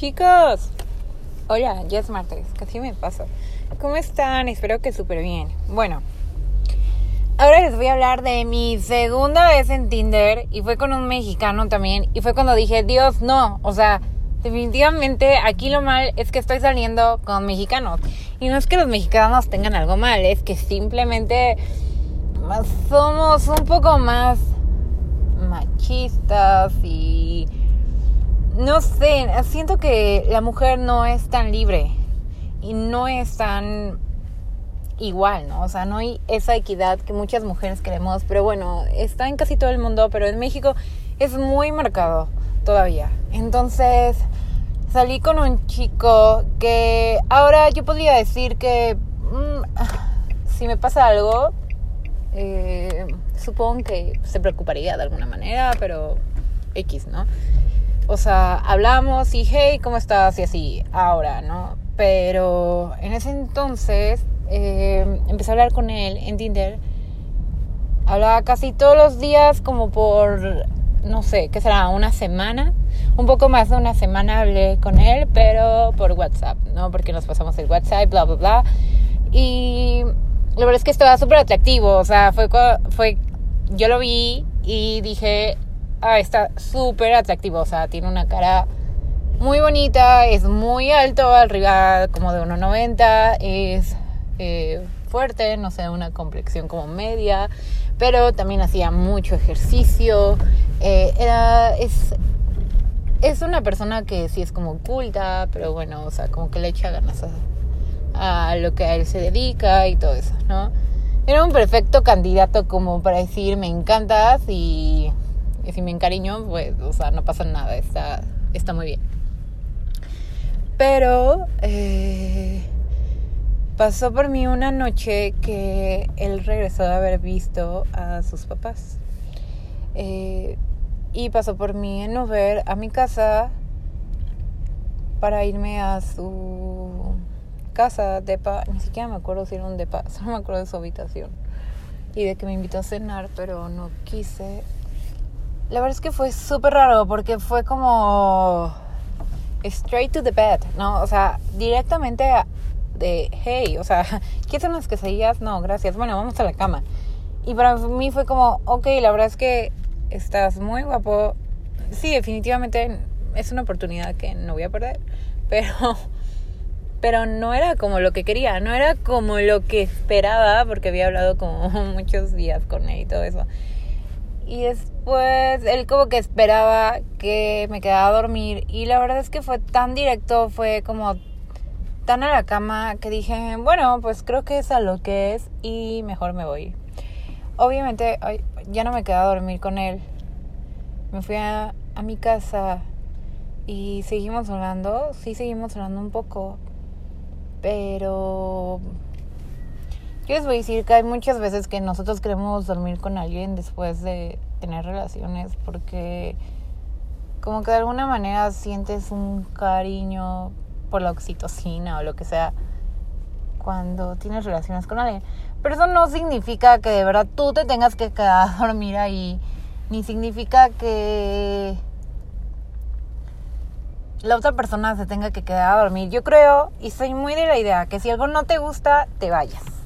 Chicos, hola, ya es martes, casi me pasa. ¿Cómo están? Espero que súper bien. Bueno, ahora les voy a hablar de mi segunda vez en Tinder y fue con un mexicano también y fue cuando dije, Dios, no, o sea, definitivamente aquí lo mal es que estoy saliendo con mexicanos. Y no es que los mexicanos tengan algo mal, es que simplemente somos un poco más machistas y no sé, siento que la mujer no es tan libre y no es tan igual, ¿no? O sea, no hay esa equidad que muchas mujeres queremos, pero bueno, está en casi todo el mundo, pero en México es muy marcado todavía. Entonces, salí con un chico que ahora yo podría decir que mm, si me pasa algo, eh, supongo que se preocuparía de alguna manera, pero X, ¿no? O sea, hablamos y hey, ¿cómo estás? Y así, ahora, ¿no? Pero en ese entonces eh, empecé a hablar con él en Tinder. Hablaba casi todos los días, como por, no sé, ¿qué será? Una semana. Un poco más de una semana hablé con él, pero por WhatsApp, ¿no? Porque nos pasamos el WhatsApp, bla, bla, bla. Y la verdad es que estaba súper atractivo. O sea, fue, fue, yo lo vi y dije, ah, está súper atractivo. O sea, tiene una cara muy bonita, es muy alto, arriba como de 1,90, es eh, fuerte, no sé, una complexión como media, pero también hacía mucho ejercicio. Eh, es, es una persona que sí es como oculta, pero bueno, o sea, como que le echa ganas a, a lo que a él se dedica y todo eso, ¿no? Era un perfecto candidato como para decir, me encantas y si me encariño, pues, o sea, no pasa nada, está, está muy bien. Pero eh, pasó por mí una noche que él regresó de haber visto a sus papás. Eh, y pasó por mí en Uber a mi casa para irme a su casa, depa, ni siquiera me acuerdo si era un depa, solo me acuerdo de su habitación. Y de que me invitó a cenar, pero no quise la verdad es que fue súper raro porque fue como straight to the bed, ¿no? O sea, directamente de, hey, o sea, ¿quieres unas quesadillas? No, gracias. Bueno, vamos a la cama. Y para mí fue como, ok, la verdad es que estás muy guapo. Sí, definitivamente es una oportunidad que no voy a perder. Pero, pero no era como lo que quería, no era como lo que esperaba, porque había hablado como muchos días con él y todo eso. Y después él como que esperaba que me quedara a dormir. Y la verdad es que fue tan directo, fue como tan a la cama que dije, bueno, pues creo que es a lo que es y mejor me voy. Obviamente ya no me quedé a dormir con él. Me fui a mi casa y seguimos hablando. Sí, seguimos hablando un poco. Pero yo les voy a decir que hay muchas veces que nosotros queremos dormir con alguien después de tener relaciones porque como que de alguna manera sientes un cariño por la oxitocina o lo que sea cuando tienes relaciones con alguien. Pero eso no significa que de verdad tú te tengas que quedar a dormir ahí, ni significa que la otra persona se tenga que quedar a dormir. Yo creo y soy muy de la idea que si algo no te gusta, te vayas.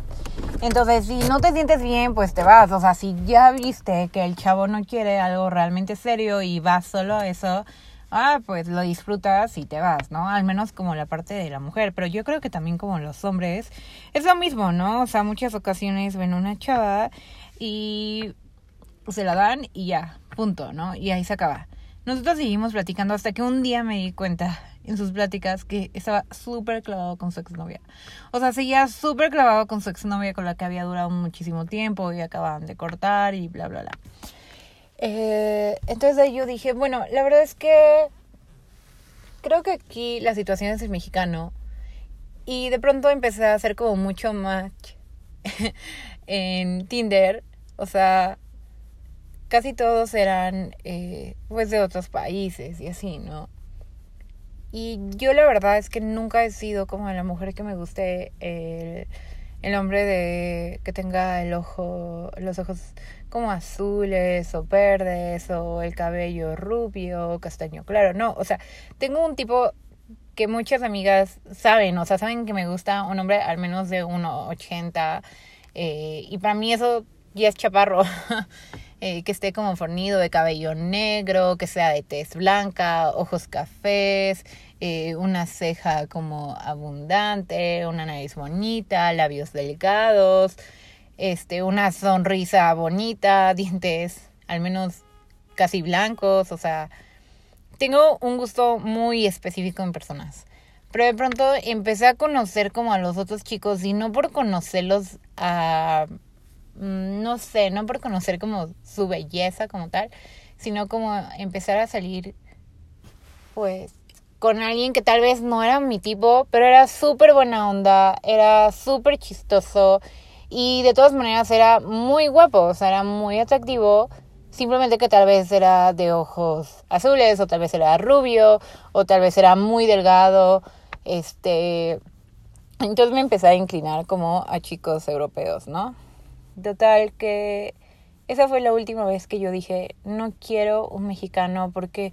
Entonces, si no te sientes bien, pues te vas. O sea, si ya viste que el chavo no quiere algo realmente serio y vas solo a eso, ah, pues lo disfrutas y te vas, ¿no? Al menos como la parte de la mujer. Pero yo creo que también como los hombres es lo mismo, ¿no? O sea, muchas ocasiones ven una chava y se la dan y ya, punto, ¿no? Y ahí se acaba. Nosotros seguimos platicando hasta que un día me di cuenta en sus pláticas que estaba súper clavado con su exnovia. O sea, seguía súper clavado con su exnovia con la que había durado muchísimo tiempo y acababan de cortar y bla, bla, bla. Eh, entonces yo dije, bueno, la verdad es que creo que aquí la situación es el mexicano y de pronto empecé a hacer como mucho match en Tinder. O sea, casi todos eran eh, pues de otros países y así, ¿no? Y yo la verdad es que nunca he sido como la mujer que me guste el, el hombre de que tenga el ojo, los ojos como azules o verdes o el cabello rubio, castaño claro, no, o sea, tengo un tipo que muchas amigas saben, o sea, saben que me gusta un hombre al menos de 1,80. Eh, y para mí eso ya es chaparro. Eh, que esté como fornido de cabello negro, que sea de tez blanca, ojos cafés, eh, una ceja como abundante, una nariz bonita, labios delgados, este, una sonrisa bonita, dientes al menos casi blancos, o sea, tengo un gusto muy específico en personas. Pero de pronto empecé a conocer como a los otros chicos y no por conocerlos a, no sé, no por conocer como su belleza como tal, sino como empezar a salir pues con alguien que tal vez no era mi tipo, pero era súper buena onda, era súper chistoso y de todas maneras era muy guapo, o sea, era muy atractivo Simplemente que tal vez era de ojos azules, o tal vez era rubio, o tal vez era muy delgado. Este. Entonces me empecé a inclinar como a chicos europeos, ¿no? Total que esa fue la última vez que yo dije, no quiero un mexicano porque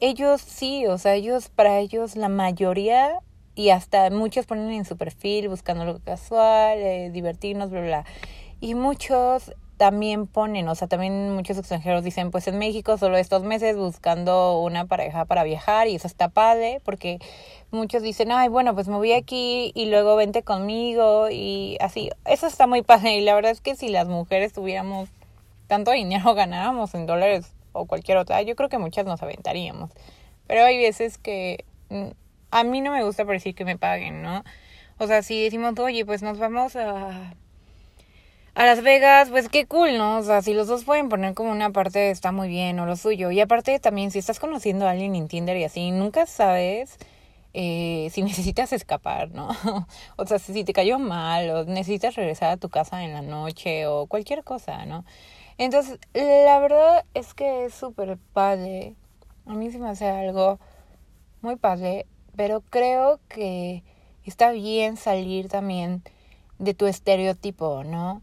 ellos sí, o sea, ellos, para ellos la mayoría y hasta muchos ponen en su perfil buscando lo casual, eh, divertirnos, bla, bla. Y muchos también ponen, o sea, también muchos extranjeros dicen, pues en México solo estos meses buscando una pareja para viajar y eso está padre porque muchos dicen, ay, bueno, pues me voy aquí y luego vente conmigo y así. Eso está muy padre y la verdad es que si las mujeres tuviéramos tanto dinero, ganáramos en dólares o cualquier otra, yo creo que muchas nos aventaríamos. Pero hay veces que mm, a mí no me gusta decir que me paguen, ¿no? O sea, si decimos, oye, pues nos vamos a a Las Vegas, pues qué cool, ¿no? O sea, si los dos pueden poner como una parte está muy bien o lo suyo. Y aparte también, si estás conociendo a alguien en Tinder y así, nunca sabes eh, si necesitas escapar, ¿no? o sea, si te cayó mal o necesitas regresar a tu casa en la noche o cualquier cosa, ¿no? Entonces, la verdad es que es súper padre. A mí se me hace algo muy padre, pero creo que está bien salir también de tu estereotipo, ¿no?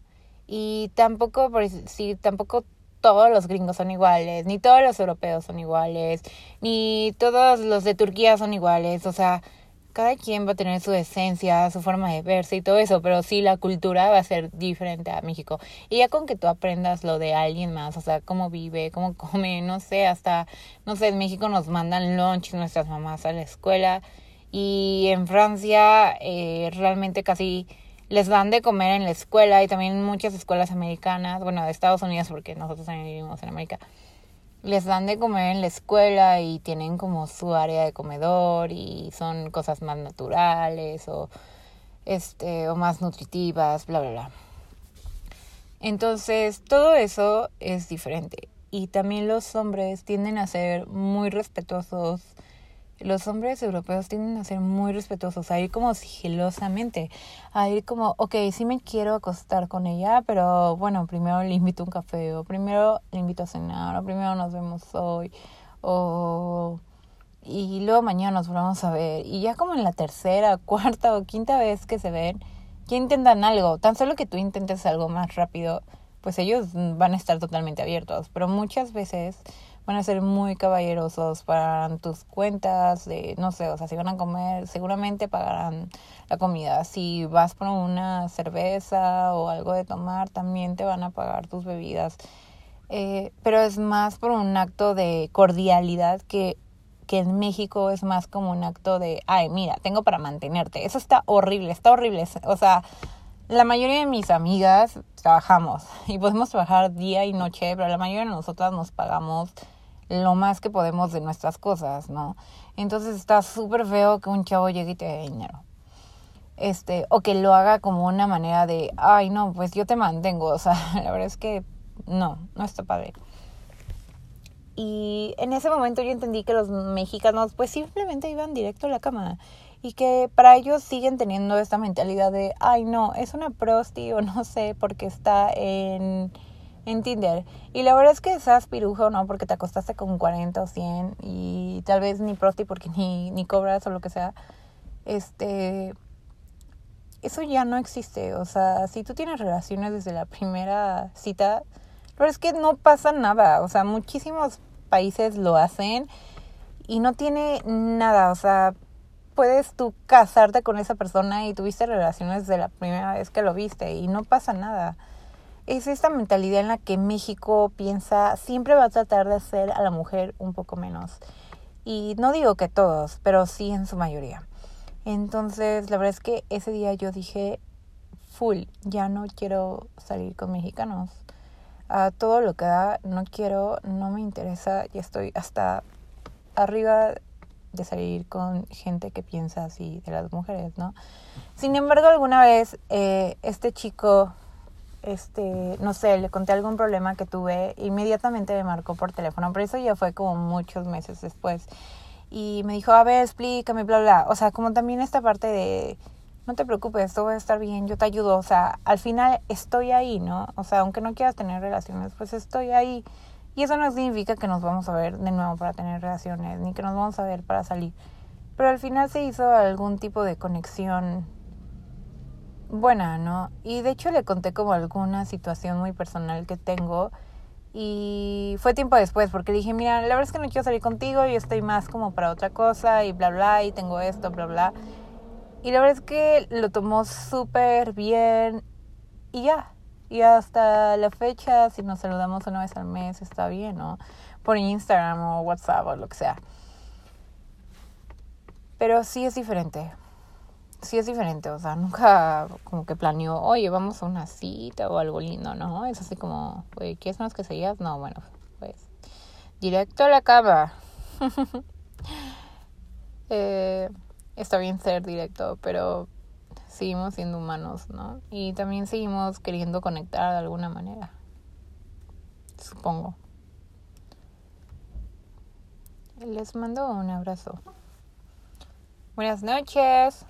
Y tampoco, por si tampoco todos los gringos son iguales, ni todos los europeos son iguales, ni todos los de Turquía son iguales, o sea, cada quien va a tener su esencia, su forma de verse y todo eso, pero sí la cultura va a ser diferente a México. Y ya con que tú aprendas lo de alguien más, o sea, cómo vive, cómo come, no sé, hasta, no sé, en México nos mandan lunch nuestras mamás a la escuela y en Francia eh, realmente casi les dan de comer en la escuela y también muchas escuelas americanas, bueno, de Estados Unidos porque nosotros también vivimos en América, les dan de comer en la escuela y tienen como su área de comedor y son cosas más naturales o este o más nutritivas, bla bla bla. Entonces, todo eso es diferente y también los hombres tienden a ser muy respetuosos los hombres europeos tienden a ser muy respetuosos, a ir como sigilosamente, a ir como, ok, sí me quiero acostar con ella, pero bueno, primero le invito un café, o primero le invito a cenar, o primero nos vemos hoy, o... Y luego mañana nos volvemos a ver. Y ya como en la tercera, cuarta o quinta vez que se ven, ya intentan algo. Tan solo que tú intentes algo más rápido, pues ellos van a estar totalmente abiertos. Pero muchas veces van a ser muy caballerosos, pagarán tus cuentas, de, no sé, o sea, si van a comer, seguramente pagarán la comida. Si vas por una cerveza o algo de tomar, también te van a pagar tus bebidas. Eh, pero es más por un acto de cordialidad que, que en México es más como un acto de, ay, mira, tengo para mantenerte. Eso está horrible, está horrible. O sea, la mayoría de mis amigas trabajamos y podemos trabajar día y noche, pero la mayoría de nosotras nos pagamos lo más que podemos de nuestras cosas, ¿no? Entonces está súper feo que un chavo llegue y te dé dinero. Este, o que lo haga como una manera de, ay, no, pues yo te mantengo. O sea, la verdad es que no, no está padre. Y en ese momento yo entendí que los mexicanos pues simplemente iban directo a la cama y que para ellos siguen teniendo esta mentalidad de, ay no, es una prosti o no sé, porque está en en Tinder. Y la verdad es que seas pirujo, ¿no? Porque te acostaste con 40 o 100 y tal vez ni prosti porque ni, ni cobras o lo que sea. Este. Eso ya no existe. O sea, si tú tienes relaciones desde la primera cita, la es que no pasa nada. O sea, muchísimos países lo hacen y no tiene nada. O sea, puedes tú casarte con esa persona y tuviste relaciones desde la primera vez que lo viste y no pasa nada. Es esta mentalidad en la que México piensa siempre va a tratar de hacer a la mujer un poco menos. Y no digo que todos, pero sí en su mayoría. Entonces, la verdad es que ese día yo dije, full, ya no quiero salir con mexicanos. A todo lo que da, no quiero, no me interesa, ya estoy hasta arriba de salir con gente que piensa así de las mujeres, ¿no? Sin embargo, alguna vez eh, este chico, este, no sé, le conté algún problema que tuve, inmediatamente me marcó por teléfono, pero eso ya fue como muchos meses después. Y me dijo, a ver, explícame, bla, bla. O sea, como también esta parte de, no te preocupes, todo va a estar bien, yo te ayudo. O sea, al final estoy ahí, ¿no? O sea, aunque no quieras tener relaciones, pues estoy ahí. Y eso no significa que nos vamos a ver de nuevo para tener relaciones, ni que nos vamos a ver para salir. Pero al final se hizo algún tipo de conexión buena, ¿no? Y de hecho le conté como alguna situación muy personal que tengo. Y fue tiempo después, porque dije, mira, la verdad es que no quiero salir contigo, yo estoy más como para otra cosa y bla, bla, y tengo esto, bla, bla. Y la verdad es que lo tomó súper bien y ya, y hasta la fecha, si nos saludamos una vez al mes, está bien, ¿no? Por Instagram o WhatsApp o lo que sea. Pero sí es diferente. Sí es diferente, o sea, nunca como que planeó, oye, vamos a una cita o algo lindo, ¿no? Es así como, oye, ¿quieres unas quesadillas? No, bueno, pues, directo a la cama. eh, está bien ser directo, pero seguimos siendo humanos, ¿no? Y también seguimos queriendo conectar de alguna manera. Supongo. Les mando un abrazo. Buenas noches.